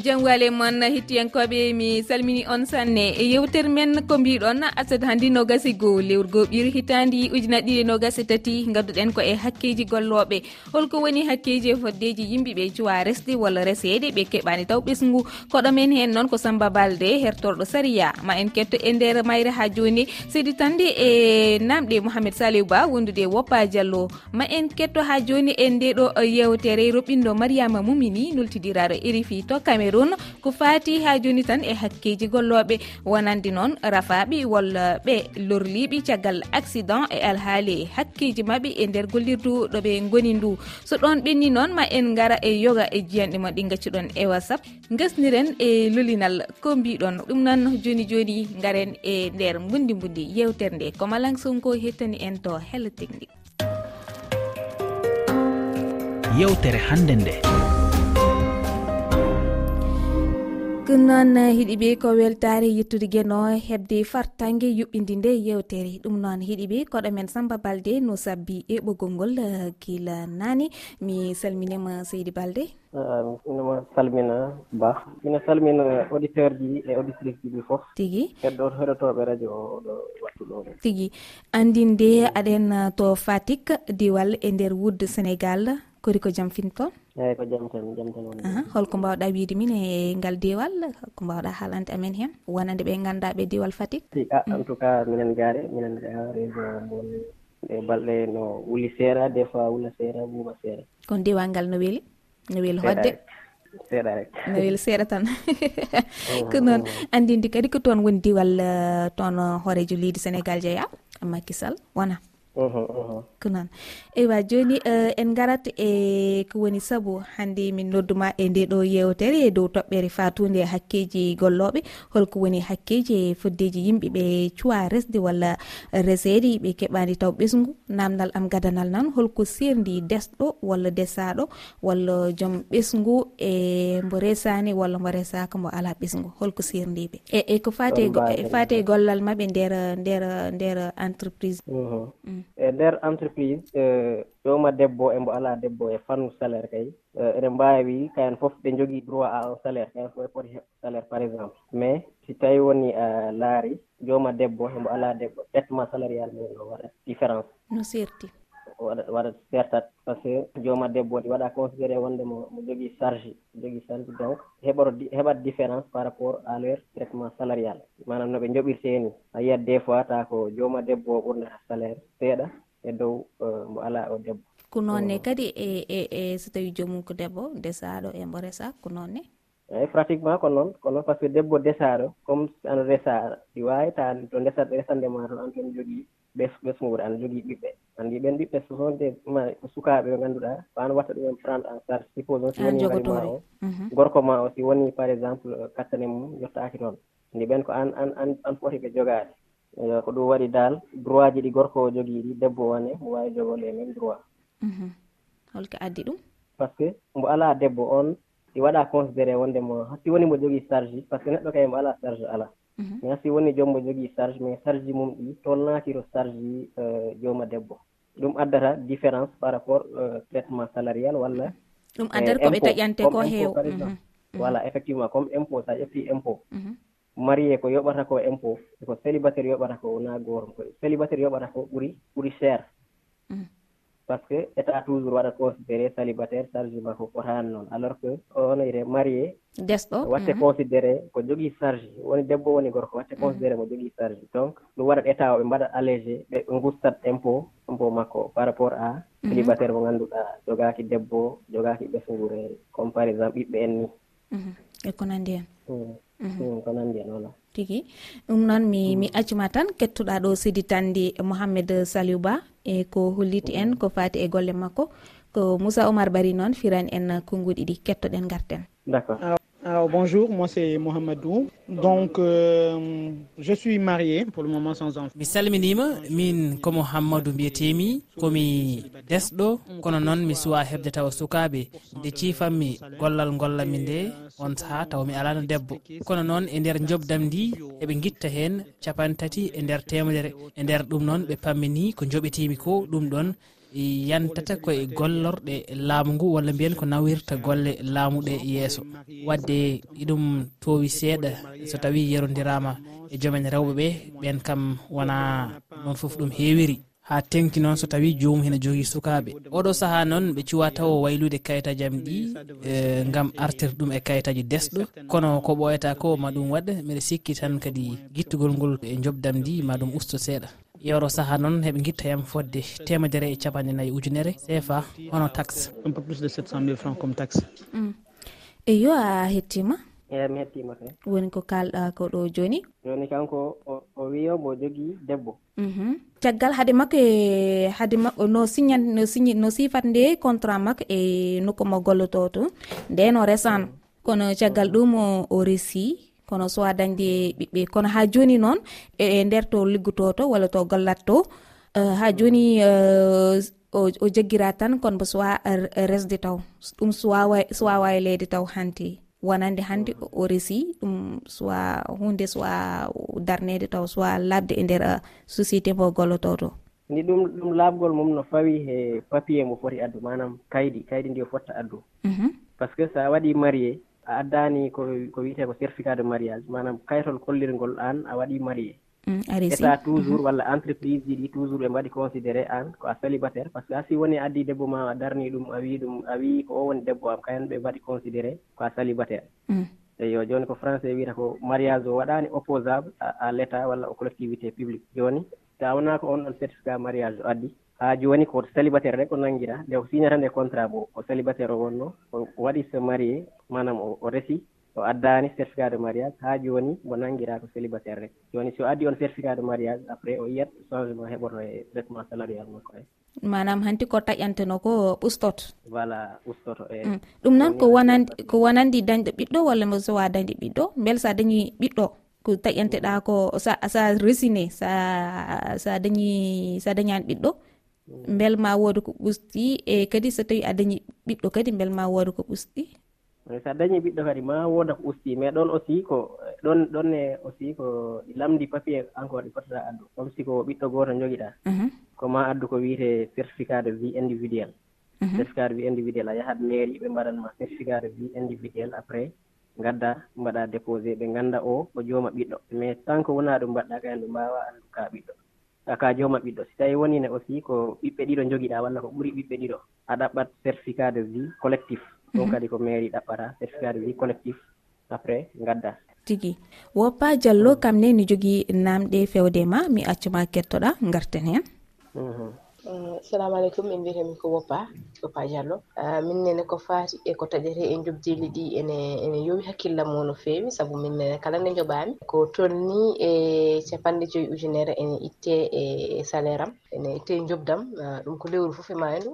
jam wale moon hettiyankoɓe mi salmini on sanne. E yewtere men ko mbiɗon aset hannde nogasi goho lewrugo ɓiir hitandi ujunaɗe ɗiɗi e nogasi tati gadduɗen ko e hakkeji golloɓe. Holko woni hakkeji e foddeji yimɓeɓe cuwa resde walla resede ɓe keɓani taw ɓesgu koɗo men hen noon ko samba balde hertorɗo saria ma en ketto e nder mayre ha joni. Seydi tande e namɗe mouhamed saliou ba wondude woppa diallo. Ma en ketto ha joni e ndeɗo yewtere roɓɓinɗo mariama mumini nultidiraro erifi tokkami cameron ko fati ha joni tan e hakkeji golloɓe. Wonandi noon rafaɓe walla ɓe lorliɓe caggal accident e alhaali hakkeji mabɓe e nder gollirdu ɗo ɓe goni ndu. So ɗon ɓenni noon ma en gara e yoga e jiyanɗe mon ɗi gaccuɗon e whatsapp. Gasniren e lolinal ko mbiɗon. Ɗum noon joni joni garen e nder bundi bundi yewtere nde ko malang sonko hettani en to hello technique. Yewtere hannde nde. ɗum noon hiɗiɓe ko weltare yettudegueno hebde fartangue yuɓɓidi nde yewtere. Ɗum noon hiɗiɓe koɗo men samba balde no sabbi e ɓoggol ngol uh, guila nani. Mi salminima seydi balde. Ah, Minoma salmina ba. Mino salmina auditeur ji e auditrice ji ɗi foof tigui heddo heɗotoɓe radio oɗo wattu ɗo. Tigui andinde aɗen uh, to fatik diwal e nder wudde sénégal. kori ko jam fin toon eyyi ko jam tan jam tan woni. Holko mbawɗa wiide min e ngal diwal ko mbawɗa haalande amen hen. Wonande ɓe ganduɗa ɓe diwal fatik si a en tout cas minen gaare minen région mon ɗe balɗe no wuli seeɗa des fois wula seeɗa ɓuuɓa seeɗa kon diwal ngal no weeli? No weeli hodde? seeɗa rek. No weeli seeɗa tan. Ko noon andinde kadi ko toon woni diwal eh, toon hoorejo leydi sénégal jeeya makisal wona. ko noon eywa joni eh, en garat e ko woni saabu hande min nodduma e nde ɗo yewtere e dow toɓɓere fatude hakkeji golloɓe holko woni hakkeji e foddeji yimɓeɓe cuwa resde walla resede ɓe keɓani taw ɓesgu namdal am gadanal nan holko serdi desɗo walla desaɗo walla joom ɓesgu e mbo resani walla mbo resaka mbo ala ɓesgu holko serdiɓe e e ko fate e fate gollal mabɓe nder nder nder entreprise. e nder entreprise e, ƴowma debbo e mbo alaa debbo e fannu salaire kay e, eɗen mbaawi kayen fof ɓe jogii droit à un salaire kayen fof e poti heɓ salaire par exemple. Mais si tawi woni a laari jooma debbo hembo alaa debbo ɓetma salarial mumen o waɗa différence. No seerti. waɗa pertat par ce que jooma debbo ɗi waɗa considéré wonde mo mo jogii charge jogii charge. Donc heɓoro heɓat différence par rapport à leur traitement salarial. Manam no ɓe joɓirte ni a yiyat des fois ta ko jooma debbo o ɓurnata salaire seeɗa e dow euh, mo alaa o debbo. Ko noonne kadi e e e so tawi joomum ko debbo desaaɗo e mbo resa ko noonne eeyi eh, pratiquement ko noon ko noon par ce que debbo desaaɗo comme an resa ɗi waawi ta to ndesat resande ma toon an toon jogii ɓesnuure ana jogii ɓiɓɓe. Anndi ɓen ɓiɓɓe so soonde ma sukaaɓe ɓe ngannduɗaa ko aan watta ɗumen prendre en charge. Suppose on si woni ma o mhm. gorko ma o si woni par exemple kattane mum yottaaki toon. Anndi ɓen ko an an an foti ɓe jogaade. Ko ɗum waɗi daal droit ji ɗi gorko o jogii ɗi debbo one mo waawi jogole les même droit. Mhm. Holko addi ɗum? Par ce que mbo alaa debbo on ɗi waɗa considéré wonde mo si woni mbo jogii charge par ce que neɗɗo kay mbo alaa charge alaa. Mhm. mais si woni joommo e jogii charge mais charge ji mum ɗi toon charge ji e, jooma debbo. Ɗum addata différence par rapport e, traitement salarial walla ɗum addata ko ɓe taƴante ko heew. Mhm. voilà mhm. effectivement comme impôt sa ƴetti ƴettii impôt. Marié ko yoɓata ko impôt eko célibataire yoɓata ko wonaa goorum ko célibataire yoɓata ko ɓuri ɓuri cher. par ce que état toujours waɗat considéré célibataire charge makko ko haan noon alors que ono ire marié. Desɗo watte mhm. considéré ko jogii charge woni debbo woni gorko watte mhm. considéré mo jogii charge. Donc ɗum waɗat état o ɓe mbaɗa allégé ɓe gustat impôt impôt makko par rapport à mhm. célibataire mo ngannduɗaa. Jogaaki debbo jogaaki ɓesngureeri comme par exemple ɓiɓɓe en ni e ko nanndi hen mm. mm, ko nanndi hen voilà. tigui ɗum noon mi mi accuma tan kettuɗa ɗo sidi tandi mouhamed saliou ba e ko holliti en ko fati e golle makko. Ko moussa oumar bari noon firani en konnguɗi ɗi kettoɗen garten d' accord Alors bonjour, moi c'est Mouhamadou. Donc euh, je suis marié pour le moment sans enfant. Mi salminima min ko mouhammadou mbiyetemi komi desɗo kono noon mi suwa hebde tawa sukaɓe nde ciifanmi gollal gollami nde on saaha tawa mi alano debbo kono noon e nder jobdam ndi eɓe guitta hen capan tati e nder temedere e nder ɗum noon ɓe pammini ko joɓetimi ko ɗum ɗon E yantata koye gollorɗe laamu ngu walla mbiyen ko nawirta golle laamuɗe yeeso. Wadde iɗum towi seeɗa so tawi yerodirama e joomen rewɓe ɓe ɓen kam wona noon foof ɗum heewiri. Ha tenki noon so tawi joomum hene jogui sukaɓe oɗo saaha noon ɓe cuwa tawa waylude kayitaji am ɗi e, gam artir ɗum e kayitaji desɗo. Kono ko ɓoyata ko ma ɗum waɗa mbiɗa sikki tan kadi guittugol ngol e jobdam ndi ma ɗum usto seeɗa. yewro saaha noon heɓe guittayam fodde temedere e capanɗe nayyi ujunere cfa hono taxe un peu plus de 700 mille franc comme taxe mm. eyo a hettima? Eyi mi hettima kay woni ko kalɗa ko ɗo joni? Joni kanko o wiyo mbo jogui debbo. Mhm. Caggal haade makko e haade makko no signan no signi no sifat nde contrat makko e nokku mo golloto to? Nden o resano. Kono caggal ɗum o resi kono sowa dañde ɓiɓɓe kono ha joni noon e, e nder to liggoto to walla to gollat to euh, ha joni euh, o jaggira tan kono mbo sowa euh, resde taw ɗum sowawa e leyde taw hanti wonande hannde mm. o resi ɗum soit hunde soit darnede taw soit labde e nder société mo gollototo ni ɗum ɗum laabgol mum no fawi e papier mo foti addu manam kaydi kaydi ndi o fotta addu. Mhm. Par ce que sa waɗi marié a addani ko ko wiyete ko certificat de mariage manam kaytol kollirgol an a waɗi marié. Mm, état toujours mhm. walla entreprise ji ɗi toujours ɓe mbaɗi considéré an ko a célibataire par ce que asi woni addi debbo ma a darni ɗum a wii ɗum a wii ko o woni debbo am kayen ɓe mbaɗi considéré ko a célibataire. Mm. Eyo joni ko français wiyata ko mariage o waɗani opposable à l' état walla o collectivité publique joni sa wona ko on ɗon certificat mariage o addi. haa jooni ko célibataire rek o nanngira nde o signata nde contrat bo o célibataire o wonno o waɗi se marié manam o resi o addaani certificat de mariage. Haa jooni mo nanngira ko célibataire rek. Jooni so addi on certificat de mariage après o yiyat changement heɓoto e traitement salarial makko e. Manam hanti ko taƴanteno ko ɓustoto voilà ɓustoto e. Mm. Ɗum noon ko wonandi ko wonandi dañɗo ɓiɗɗo walla mo sowa dañɗo ɓiɗɗo? Beele sa dañi ɓiɗɗo ko taƴanteɗa ko sa sa resine sa sa dañi sa dañani ɓiɗɗo? beel ma wooda ko ɓusti e kadi so tawi a dañi ɓiɗɗo kadi beel ma wooda ko ɓusti. Eyi so a dañii ɓiɗɗo kadi ma wooda ko ustii mais ɗon aussi ko ɗon ɗon e aussi ko ɗi lamdi papier encore ɗi potata addu comme si ko ɓiɗɗo gooto jogiɗaa mhm. ko ma addu ko wiyete certificat de vie individuel. Mhm. Certificat de vie individuel a yahat mairie ɓe mbaɗanma certificat de vie individuel après ngadda mbaɗa déposé ɓe ngannda o ko jooma ɓiɗɗo. Mais tant que wonaa ɗum mbaɗɗa kayen ɗo mbaawa anndu kaa ɓiɗɗo. ka jooma ɓiɗɗo. Si tawii wonine aussi ko ɓiɓɓe ɗiɗo jogiɗaa walla ko ɓuri ɓiɓɓe ɗiɗo a ɗaɓɓat certificat de vie collectif. Ɗum kadi ko mairie ɗaɓɓata certificat de vie collectif. Après ngadda. Tigi woppa diallo kam ne ne jogii naamɗe fewde ma mi accuma kettoɗa ngarten heen mhm. Eh, assalamu aleykum min mbiyetemi ko woppa woppa diallo. Eh, min nene ko fati e ko taƴete e jobdili ɗi ene ene yowi hakkillam mo no fewi saabu min nene kala nde joɓami ko tolni e capanɗe joyi ujunere ene itte e, e salaire am ene itte jobdam eh, ɗum ko lewru foof e mandu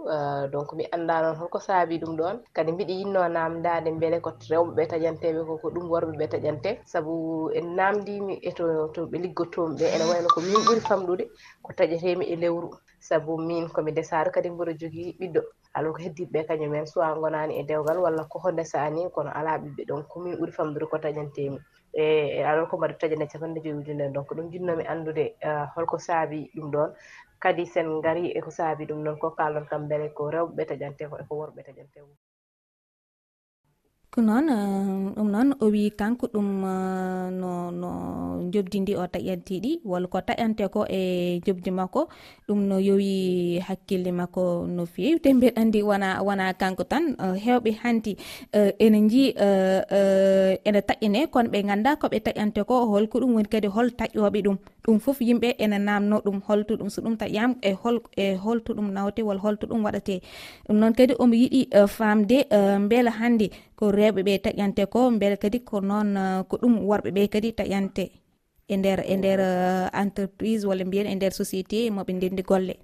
donc mi anda noon holko saabi ɗum ɗon kadi mbiɗa yinno namdade beele ko rewɓeɓe taƴanteɓe koko ɗum worɓeɓe taƴante saabu en namdimi eto to to ɓe liggotomi ɓe ene wayno ko min ɓuuri famɗude ko taƴetemi e lewru. saabu min komi desaɗo kadi mboɗo jogii ɓiɗɗo. Alors ko heddiɓeɓe kañumen soit gonani e dewgal walla koko ndesani kono ala ɓiɓɓe donc komin ɓuuri famdude ko taƴantemi e alors ko mbaɗa taƴane capanɗe joyi ujunne donc ɗum jinnomi andude e, holko saabi ɗum ɗon kadi sen gari eko saabi ɗum ɗon ko kallon kam beele ko rewɓeɓe taƴante e ko eko worɓe taƴante ko noon eh, ɗum noon o wi kanko ɗum eh, no no jobdi ndi o taƴantiɗi walla ko taƴante ko e jobdi makko ɗum no yowi hakkille makko no fewi te mbeɗa andi wona wona kanko tan eh, hewɓe hanti ene ji ene taƴine kono ɓe ganda koɓe taƴante ko holko ɗum woni kadi hol taƴoɓe ɗum. ɗum fof yimɓe ene namno ɗum holtuɗum so ɗum taƴama e hol e holtuɗum nawte walla holtuɗum waɗate. Ɗum noon kadi omo yiɗi e, famde e, beela hannde ko rewɓe ɓe taƴante ko beele kadi ko noon e, ko ɗum worɓe ɓe kadi taƴante e nder e nder entreprise walla mbiyen e nder société moɓe ndendi golle.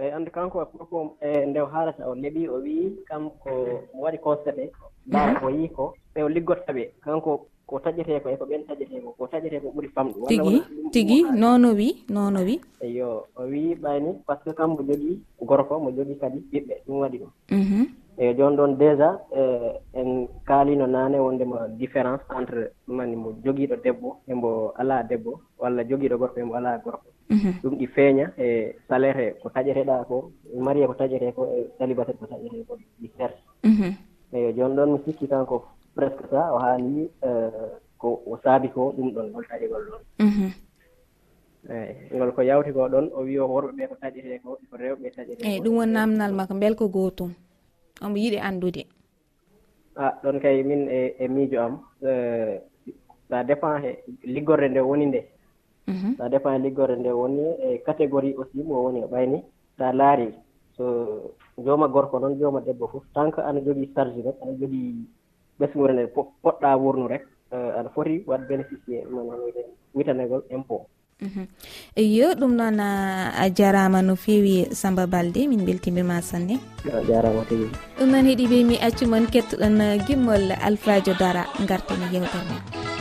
Eyi andi kanko koko e nde o haalata o leɓi o wii kam ko mo waɗi constate laara ko yii ko ɓe o liggotta ɓe. Kanko ko taƴete ko e ko ɓen taƴetee ko ko taƴetee ko ɓuri famɗu tigi tigi noono wi noono wi. Eyo o wii ɓayni par ce que kam mo jogii gorko mo jogii kadi ɓiɓɓe ɗum waɗi ɗum. Mhm. Eyi joni ɗon déjà e, en kaalino naane wondema différence entre mani mo jogiiɗo debbo embo alaa debbo walla jogiiɗo gorko embo alaa gorko. Mhm. Ɗum ɗi feeña e salaire ko taƴeteɗaa ko marie ko taƴetee ko e célibataire ko taƴetee ko ɗi serti mhm. eyo jooni ɗon mi sikki kanko presque ça o haali eh, ko o saabi ko ɗum ɗon ngol taƴigol ɗon. Eyi ngol mhm. eh, ko yawti ko ɗon o wi o worɓe ɓe ko taƴete ko ko rewɓe taƴete eyi ɗum won namdal makko mbel ko gootum. Omo yiɗi anndude. A ɗon kay min e, e miijo am eh, ça dépend he liggorde nde woni nde. Mhm. Ça dépend e liggorde nde woni e catégorie aussi mo woni o ɓayni so a laari. So jooma gorko noon jooma debbo fof tant que ana jogii charge ret ana jogii ɓesgure nde poɗɗa wurnu rek eh, aɗa foti waɗ bénéficié ɗum noon witanegol impôt. Mhm. Yo ɗum noon ah, a jarama no fewi samba balde min beltimima sanne. Jarama tigi. Ɗum noon heeɗiɓe mi accumon kettoɗon ah, gimmol alfradio dara gartani e yewtere men.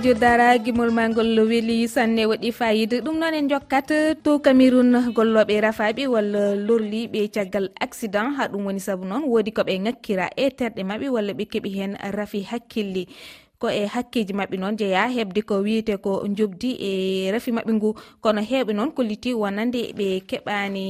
sadio dara gimol ma ngol weeli sanne waɗi fayida. Ɗum noon en jokkat to cameron golloɓe rafaɓe walla lorliɓe caggal accident ha ɗum woni saabu noon woodi koɓe ngakkira e terɗe mabɓe walla ɓe keeɓi hen rafi hakkille. ko e hakkeji mabɓe noon jeeya hebde ko wiyete ko jobdi e rafi mabɓe ngu. Kono heewɓe noon kolliti wonande ɓe keɓani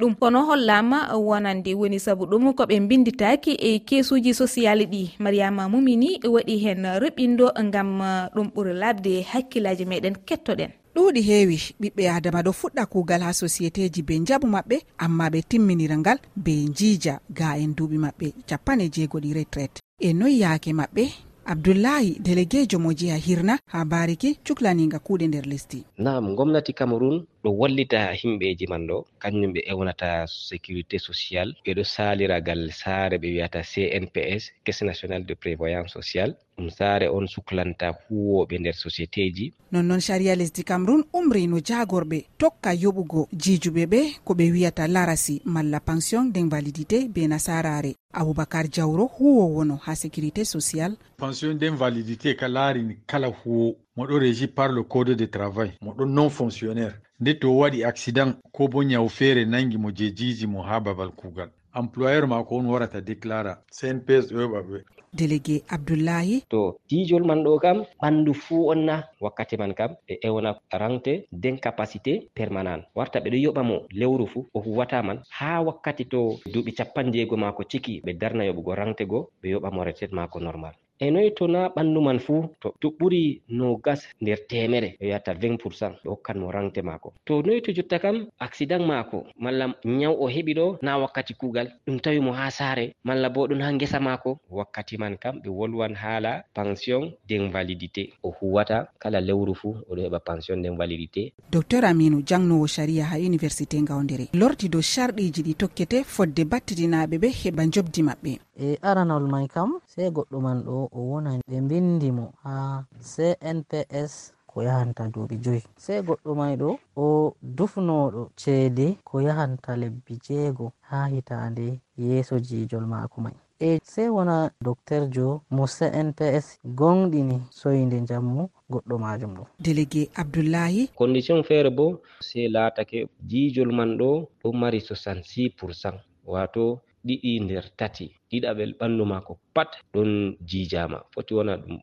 ɗum. Kono hollama wonande woni saabu ɗum koɓe binditaki e kesuji sociale ɗi. Mariama mumini waɗi hen reɓindo gam uh, ɗum ɓuura labde hakkillaji meɗen kettoɗen. Ɗuuɗi heewi ɓiɓɓe adama ɗo fuɗɗa kuugal ha société ji be jaɓu maɓɓe amma ɓe timminira ngal be jiija ga en duuɓi maɓɓe. Capanɗe jeegoɗi retraite. E noyi yaake maɓɓe abdoullahi délégué jo mo jeeya hirna ha bariki cuklaniga kuuɗe nder lesdi. Nam gomnati cameron ɗo wallita himɓeji man ɗo kanjum ɓe ewnata sécurité social ɓe ɗo saliragal saare ɓe wiyata cnps caisse national de prévoyance social ɗum saare on suklanta huwoɓe nder société ji nonnoon caria lesdi cameron umri no jagorɓe tokka yoɓugo jijuɓe ɓe ko ɓe wiyata larasi malla pension d'invalidité be nasarare. Aboubacar diawro huwowono ha sécurité social pension d'invalidité ka laarini kala huwo. Moɗo régi par le code de travail. Moɗo non fonctionnaire. nde to waɗi accident ko bo nyawu feere nangi mo je jiji mo ha babal kuugal. Employeur maako on warata déclara. Cnps ɗo yoɓa ɓe. Délégué abdoullahi to tijol man ɗo kam ɓanndu fuu on na wakkati man kam ɓe ewna rangte d'incapacité permanent warta ɓeɗo yoɓa mo lewru fuu o huwata man haa wakkati to duuɓi capan jeego maako ciki ɓe darna yoɓugo rangte go ɓe yoɓa mo retraite maako normal. e noyi to na ɓanndu man fuu to to ɓuri nogas nder temere o wiyata 20 pourcent ɓe hokkan mo rangte maako. To noyi to jotta kam accident maako malla nyaw o heɓi ɗo na wakkati kuugal ɗum tawi mo haa saare malla bo ɗum haa ngesa maako wakkati man kam ɓe wolwan haala pension d'invalidité o huwata kala lewru fuu oɗo heɓa pension d'invalidité docteur aminu jangnowo sharia ha université ngawdere lordi dow sharɗiji ɗi tokkete fodde battitinaɓe ɓe heɓa jobdi maɓɓe. E aranol may kam sey goɗɗo man ɗo o wona ɓe mbindi mo ha cnps ko yahanta duuɓi joyi. Sei goɗɗo may ɗo o dufnoɗo ceede ko yahanta lebbi jeego ha hitande yeeso jijol maako may. E sei wona docteur jo mo cnps gonɗini soyde jammu goɗɗo majum ɗo. Délégué abdoullahi condition feere bo se laatake jijol man ɗo ɗo mari 66 pourcent wato ɗiɗi nder tati. ɗiɗaɓel ɓanndu maako pat ɗon jiijama foti wona ɗum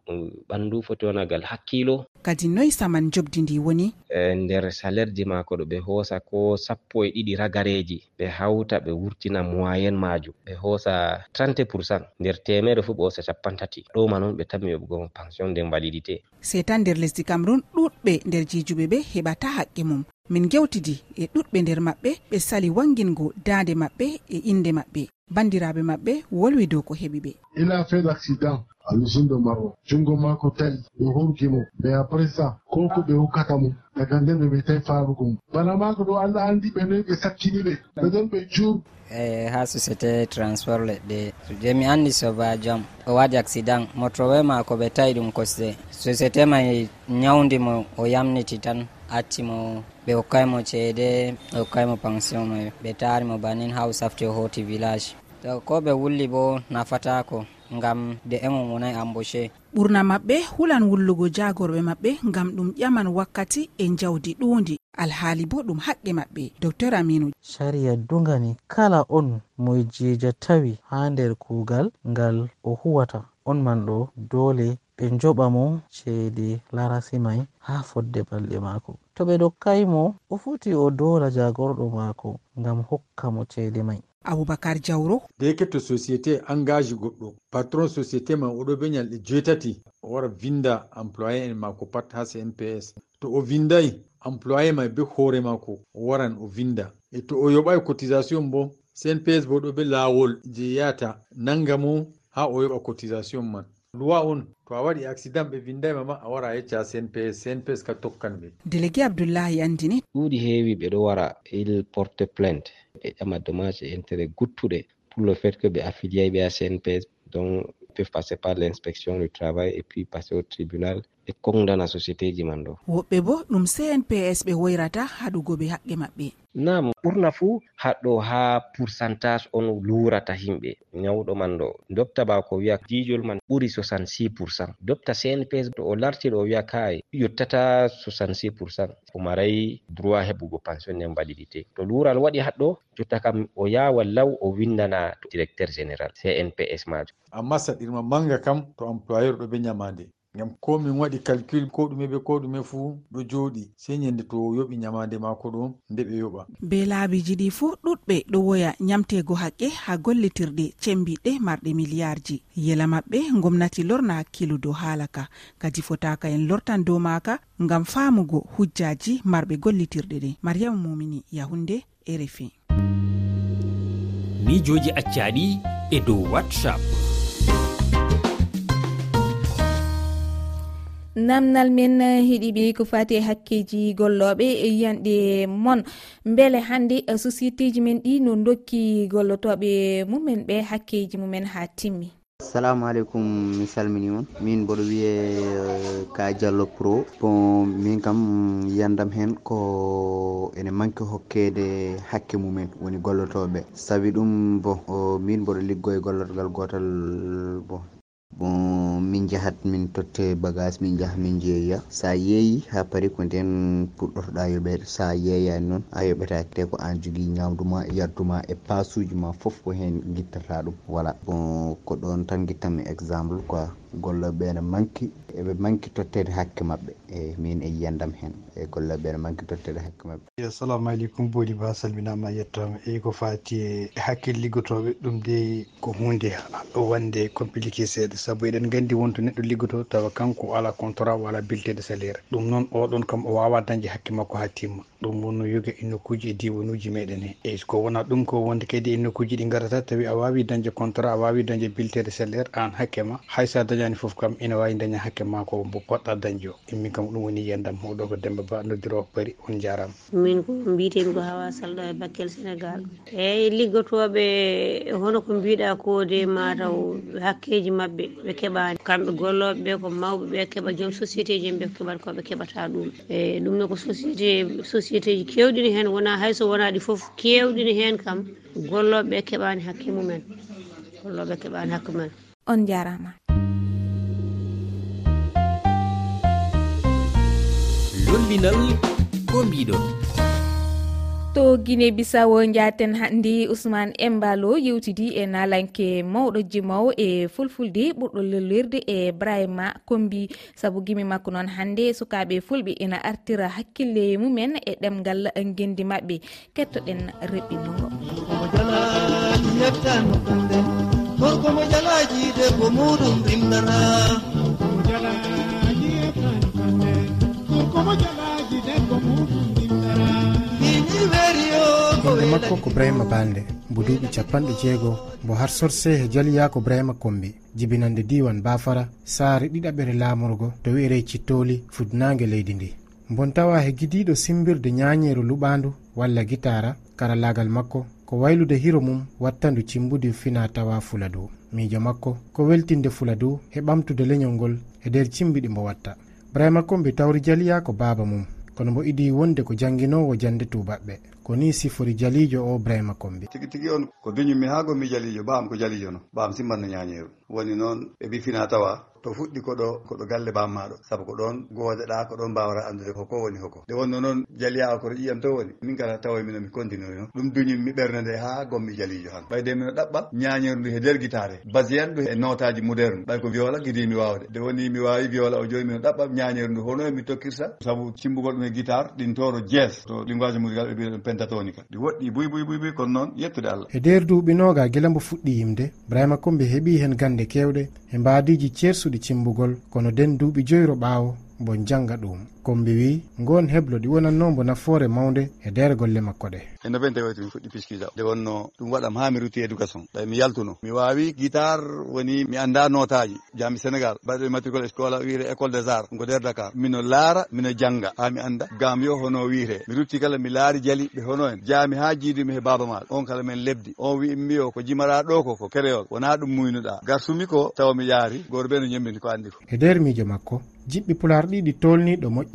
ɓanndu foti wonagal hakkilo. Kadi noyi saman jobdi ndi woni? E nder salerji maako ɗo ɓe hoosa ko sappo e ɗiɗi ragareji ɓe hawta ɓe wurtina moyen majum ɓe hoosa 30 pourcent nder temere fuu ɓe hoosa capan tati. Ɗo ma noon ɓe tammi yoɓugo pension de validité. Setan nder lesdi cameron ɗuɗɓe nder jijuɓe ɓe heɓata haqqe mum. Min gewtidi e ɗuɗɓe nder maɓɓe ɓe sali wangingo daande maɓɓe e inde maɓɓe. bandiraɓe maɓɓe wolwi dow ko heɓi ɓe il a fait l'accident accident l'usine de maro jungo mako tawi ɓe hurgimo ɓe après ça ko ko ɓe hokkata mo. Daga nden ɓe ɓe farugo mo. Bana mako ɗo allah andi ɓe noyi ɓe sakkini ɓe. Ɓe ɗon ɓe jur eyi ha société transport leɗɗe. Je mi andi sobajo am o waɗi accident. Motrowe mako ɓe tawi ɗum kosɗe. Société mai ñawdimo o yamniti tan accimo ɓe hokkaymo ceede ɓe hokkaymo pension mai ɓe taarimo bannin ha o safti o hoti village. To ko ɓe wulli bo nafatako ngam de de'emo wonayi embauché. Ɓurna maɓɓe hulan wullugo jagorɓe maɓɓe ngam ɗum ƴaman wakkati e jawdi ɗuundi. Alhaali bo ɗum haqqe maɓɓe. Docteur aminu. Sharia dugani kala on moye jeja tawi ha nder kuugal ngal o huwata. On man ɗo doole ɓe joɓa mo ceede larasi may ha fodde balɗe maako. To ɓe dokkai mo o foti o dora jagorɗo maako ngam hokka mo ceede may aboubacar diawro de yeketto société engage goɗɗo patron société man oɗo be ñalɗe joetati o wara vinda employé en maako pat ha cnps to o vindayi employé may be hoore maako o waran o vinda. E to o yoɓai cotisation bo cnps bo ɗo be laawol je yahata nanga mo ha o yoɓa cotisation man. loi on to a waɗi accident ɓe vindayma ma a wara a yecca cnps cnps ka tokkan ɓe. Délégué abdoullahi andini. Ɗuuɗi heewi ɓe ɗo wara il porte plainte ɓe ƴama dommage e intérêt guttuɗe pour le fait que ɓe affilié ɓe a cnps donc peuvent passer par l'inspection du travail et puis passer au tribunal ɓe kongdana société ji man ɗo. Woɓɓe bo ɗum cnps ɓe woyrata haɗugo ɓe haqqe maɓɓe. Nam ɓurna fuu haɗɗo haa pourcentage on luurata himɓe. Nyawɗo man ɗo dopta ba ko wiya jijol man ɓuri 66 pourcent dopta cnps to o larti ɗo o wiya kay yottata 66 pourcent o maray droit heɓugo pension nden validité to luural waɗi haɗɗo jotta kam o yawa law o windana directeur général cnps majum. Amma saɗirma manga kam to employeur ɗo ɓe nyamande. ngam ko min waɗi calcul ko ɗume ɓe ko ɗume fuu ɗo jooɗi. Sey ñande to yoɓi ñamande maako ɗo nde ɓe yoɓa. Be laabiji ɗi fuu ɗuɗɓe ɗo woya ñamtego haqqe ha gollitirɗe cembiɗe marɗe miliyarji yela maɓɓe gomnati lorna hakkilu dow haala ka. Kadi fotaka en lortan dow maaka ngam faamugo hujjaji marɓe gollitirɗe ɗe. Mariama mumini yahunde e refi mijoji accaɗi e dow whatsapp. namdal men eh, heeɗiɓe ko fati hakkeji golloɓe eh, yiyanɗe mon. Beele hannde eh, société ji men ɗi no dokki gollotoɓe mumen ɓe hakkeji mumen ha timmi. Assalamu aleykum mi salmini on. Min mboɗo wiye ka diallo pro. Bon min kam mm, yiyandam hen ko ene manque hokkede hakke mumen woni gollotoɓe. Saabi ɗum bon oh, min mboɗo liggo e gollotgal gotal bon bon min jahat min totte bagage min jaha min jeeya. Sa yeeyi ha paari ko nden puɗɗotoɗa yoɓede sa yeeyani noon a yoɓetake te ko an jogui ñamduma ma yardu e pasuji ma foof ko hen guittata ɗum voilà bon ko ɗon tan guittanmi exemple quoi. golloɓe ne manki eɓe manki tottede hakke mabɓe e min e yiyandam hen e golloɓe ne manki tottede hakke mabɓe assalamu aleykum bodi ba salminama yettama eyi ko fati e hakkille liggotoɓe ɗum de ko hunde wande compliqué seeɗa saabu eɗen gandi wonto neɗɗo liggoto tawa kanko ala contrat wala biltede salaire. Ɗum noon oɗon kam o wawa dañde hakke makko ha timma ɗum wonno yoga e nokkuji e diwanuji meɗen he. Eyi ko wona ɗum ko wonde kadi e nokkuji ɗi garata tawi a wawi dañde contrat a wawi dañde biltede salaire an hakke ma. Haysa daña dañani foof kam ina wawi daña hakke ma ko mo poɗɗa dañde o min kam ɗum woni yiyandam oɗo ko demba ba noddiro paari on jarama min ko mbitemi ko hawa salɗo e bakkel sénégal. Eyyi liggotoɓe hono ko mbiɗa ko de mataw hakkeji mabɓe ɓe keeɓani kamɓe golloɓe ɓe ko mawɓe ɓe keɓa joom société ji ɓe keeɓat koɓe keeɓata ɗum. E ɗum ne ko société société ji kewɗini hen wona hayso wona ɗi foof kewɗini hen kam golloɓe keeɓani hakke mumen. Golloɓe keeɓani hakke mumen. On jarama dollinal ko mbiɗon to guine bisawo jaten hannde ousmane embalo yewtidi e nalanke mawɗo jimawo e fulfulde ɓurɗo lellirde e brahima kombi. Saabu gimi makko noon hannde sukaɓe fulɓe ina artira hakkille mumen e ɗemgal gendi mabɓe kettoɗen reɓɓindugo gorko mo jalaji debbo muɗum rimdana inde makko ko brahima balde mbo duuɓi capanɗe jeego mbo har harsorse he jaliyako brahima kombi jibinande diwan bafara saare ɗiɗaɓere laamorgo to wi'ere cittoli fudnage leydi ndi. Mbon tawa he gidiɗo simbirde ñañeru luɓandu walla gitara karallagal makko ko waylude hiro mum wattandu cimbudi fina tawa fula dow. Miijo makko ko weltinde fula dow e ɓamtude leñol ngol e nder cimbiɗi mbo watta. ibrahima kombi tawri jaliya ko baaba mum. Kono mbo idi wonde ko jannginowo jande tubaɓɓe ko ni sifori jalijo o brahima kombi. Tigi tigi on ko biñum ha gommi jalijo ɓaam ko jalijo no. Ɓaam simmanno ñañeru woni noon e ɓi fina tawa to fuɗɗi koɗo koɗo galle bammaɗo saabu ko ɗon gowodeɗa ko ɗon mbawata andude koko woni hoko nde wonno noon jaliyawa koto ƴiyam to woni. Min kala tawa e mino mi continue no. Ɗum duñimmi ɓernde nde ha gommi jalijo han. Ɓayde mino ɗaɓɓa ñañeru ndu he nder guitare basiyan ndu e notaji moderne ɓay ko viola guidimi wawde. Nde woni mi wawi viola o joni mino ɗaɓɓa ñañeru ndu hono e mi tokkirta. Saabu cimbugol ɗum e guitare ɗin toro jees to linguage musical ɓe mbiyaɗum pentatonica. Ɗi woɗɗi buy buy buy buy kono noon yettude allah. E nder duuɓi noga guila mbo fuɗɗi yimde brahima kombi heeɓi hen gande kewɗe e mbadiji cersuɗi cimbugol kono nden duuɓi joyro ɓaawo mbo janga ɗum. kombi wi ngon heblo ɗi wonanno mbo nafoore mawde e nder golle makko ɗe. E nobe nde wayto mi fuɗɗi piscuja nde wonno ɗum waɗam ha mi ruti éducation e ɗay mi yaltuno. Mi wawi guitare woni mi anda notaji jami sénégal mbaɗo e matricole scola wiire école des arts ko nder dakar. Mino laara mino jangga ha mi anda gam yo hono wiire. Mi rutti kala mi laari jali ɓe hono en. Jami ha jiidumi he baba maɗa on kala men lebdi. On wi immi o ko jimara ɗo ko ko créole wona ɗum muynuɗa garsumi ko tawa mi yaari. Goto ɓe no ñembini ko andi ko. E nder miijo makko jiɓɓi pular ɗiɗi tolniɗo moƴƴi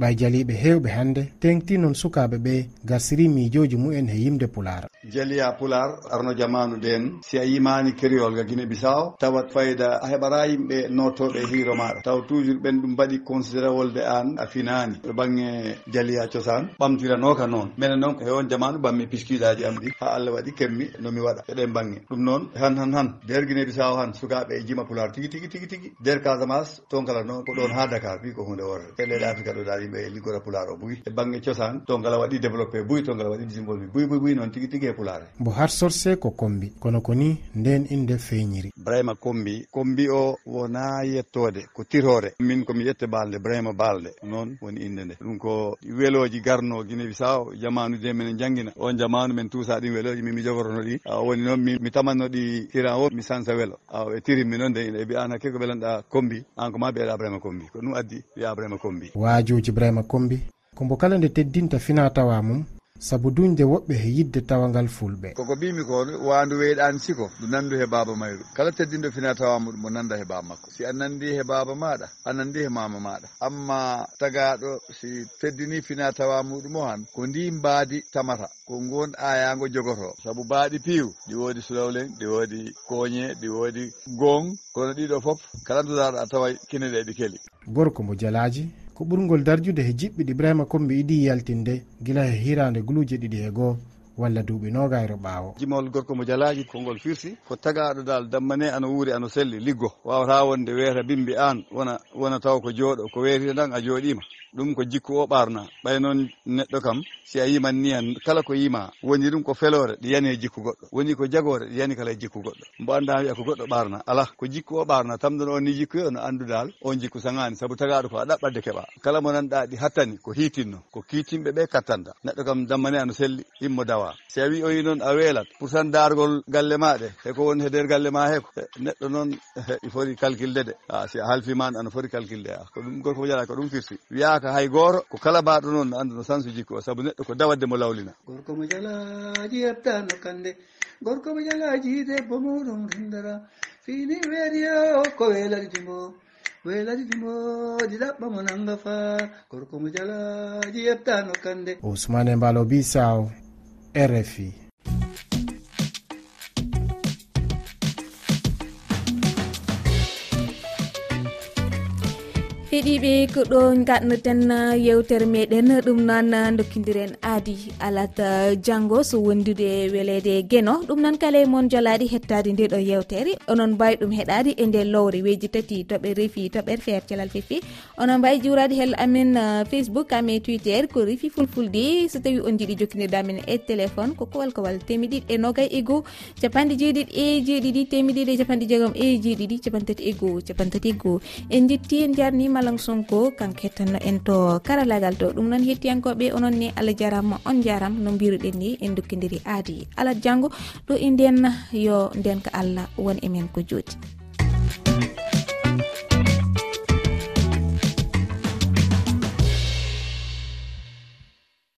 ɓay jaliɓe hewɓe hannde tengti noon sukaɓe ɓe garsiri miijoji mumen e yimde pulara jaliya pular arno jamanu nden si a yimani keriol ga guine bisaw tawat fayida a heɓara yimɓe notoɓe hiiro maɗa. Taw toujours ɓen ɗum mbaɗi considéré wolde an a finani. To banggue jaliya cosan ɓamtiranoka noon. Minen noon ko hewon jamanu ɓammi piskuiɗaji am ɗi. Ha allah waɗi kemmi nomi waɗa. Eɗen banggue ɗum noon han han han. Nder guine bisaw han sukaɓe e jima pular. Tigui tigui tigui tigui nder casamas ton kala noon ko ɗon ha dakar. Wi ko hunde wore e afrique ɗo daɗi yimɓe e liggora e pulaar o buy e banggue cosaan to ngala waɗi développé buy to ngala waɗi disimbolmi buy buy buy noon tigui tigui e pulaare mbo har sorse ko kombi kono ko ni nden inde feeñiri. Brahima kombi kombi o wona yettode ko tirore min komi yette balde brahima balde noon woni inde nde. Ɗum ko weloji garno guine bisaw jamanu de minen jangguina on jamanu min tuusa ɗin weloji min mi jogorno ɗi. Woni noon mi tamanno ɗi tiran o mi sansa welo. Aw e tirinmi noon nde ine e mbi an hakke ko welanɗa kombi? An ko ma mbiyeɗa brahima kombi. Ko ɗum addi wiya brahima kombi. Wajuji ibrahima kombi kombo kala nde teddinta fina tawa mum sabu duñde woɓɓe he yidde tawangal fulɓe. Koko mbimi ko wandu weyɗani siko ndu nandu he baba mayru. Kala teddinɗo fina tawama ɗum o nanda he baba makko. Si a nandi he baba maɗa a nandi he mama maɗa amma tagaɗo si teddini fina tawa muɗum o han ko ndi mbaadi tamata ko ngon ayago jogoto. Saabu baaɗi piiw ɗi woodi sulawlen ɗi woodi koñe ɗi woodi gong kono ɗiɗo foof kala ndudaɗo a tawa kine ɗe ɗi keeli gorko mo jalaji ko ɓurgol darjude he jiɓɓiɗi ibrahima kombi idi yaltinde gila he hirande guluje ɗiɗi he goo walla duuɓi nogayro ɓaawo. Jimol gorko mo jalaji kongol firti ko tagaɗo dal dammane ano wuuri ano selli liggo. Wawata wonde weeta bimbi an wona wona taw ko jooɗo ko weetita tan a jooɗima ɗum ko jikku o ɓarna ɓay noon neɗɗo kam si a yiman niyan kala ko yima woni ɗum ko felore ɗi yani e jikku goɗɗo. Woni ko jagore ɗi yani kala e jikku goɗɗo. Mbo anda wiya ko goɗɗo ɓarna ala ko jikku o ɓarna tamdon on ni jikku ono andudal on jikku sagani saabu tagaɗo ko a ɗaɓɓadde keeɓa kala mo nanɗa ɗi hattani ko hiitinno ko kiitinɓe ɓe kattanta neɗɗo kam dammane ano selli immo dawa si a wi o yi noon a weelat pour tan dargol galle maɗe eko woni he nder galle ma heko eh, neɗɗo noon i foti calculde de. A si a halfiman ano foti calculde a ko ɗum gorko mo jaɗa ko ɗum firti. Wiya haka hay gooro ko kala mbaɗo noon no anduno sansu jikku o saabu neɗɗo ko dawadde mo lawlina. Gorko mo jalaji yettano kande gorko mo jalaji debbo muɗum rindara fini weeriyo ko weeri o ko weelani timo ɗaɓɓa mo nanga fa gorko mo jalaji yettano kande ousmane mbalo bisaw rfi heeɗiɓe ko ɗo gaɗnoten uh, yewtere meɗen uh, ɗum noon uh, dokkidiren aadi alat janggo so wondude welede gueno ɗum noon kala e moon jolaɗi hettade nde ɗo yewtere. Onon mbawi ɗum heɗade e nde lowre weji tati toɓe refi toɓere feer calal fefi onon mbawi jiwrade hel amin facebook ame twitter ko refi fulfulde. So tawi on jiiɗi jokkidirda men e téléphone ko kowal kowal temedɗiɗi e nogay e goho capanɗe jeeɗiɗi e jeeɗiɗi temedɗiɗi e capanɗe jeegom e jeeɗiɗi capantati e goho capantati e goho en jetti en jarnima usman sonko kanko hettanno en to karalagal to. Ɗum noon hettiyankoɓe onon ni allah jarama on jaram no mbiruɗen ni en dokkidiri aadi alat janggo ɗo e nden yo ndenka allah won e men ko jooti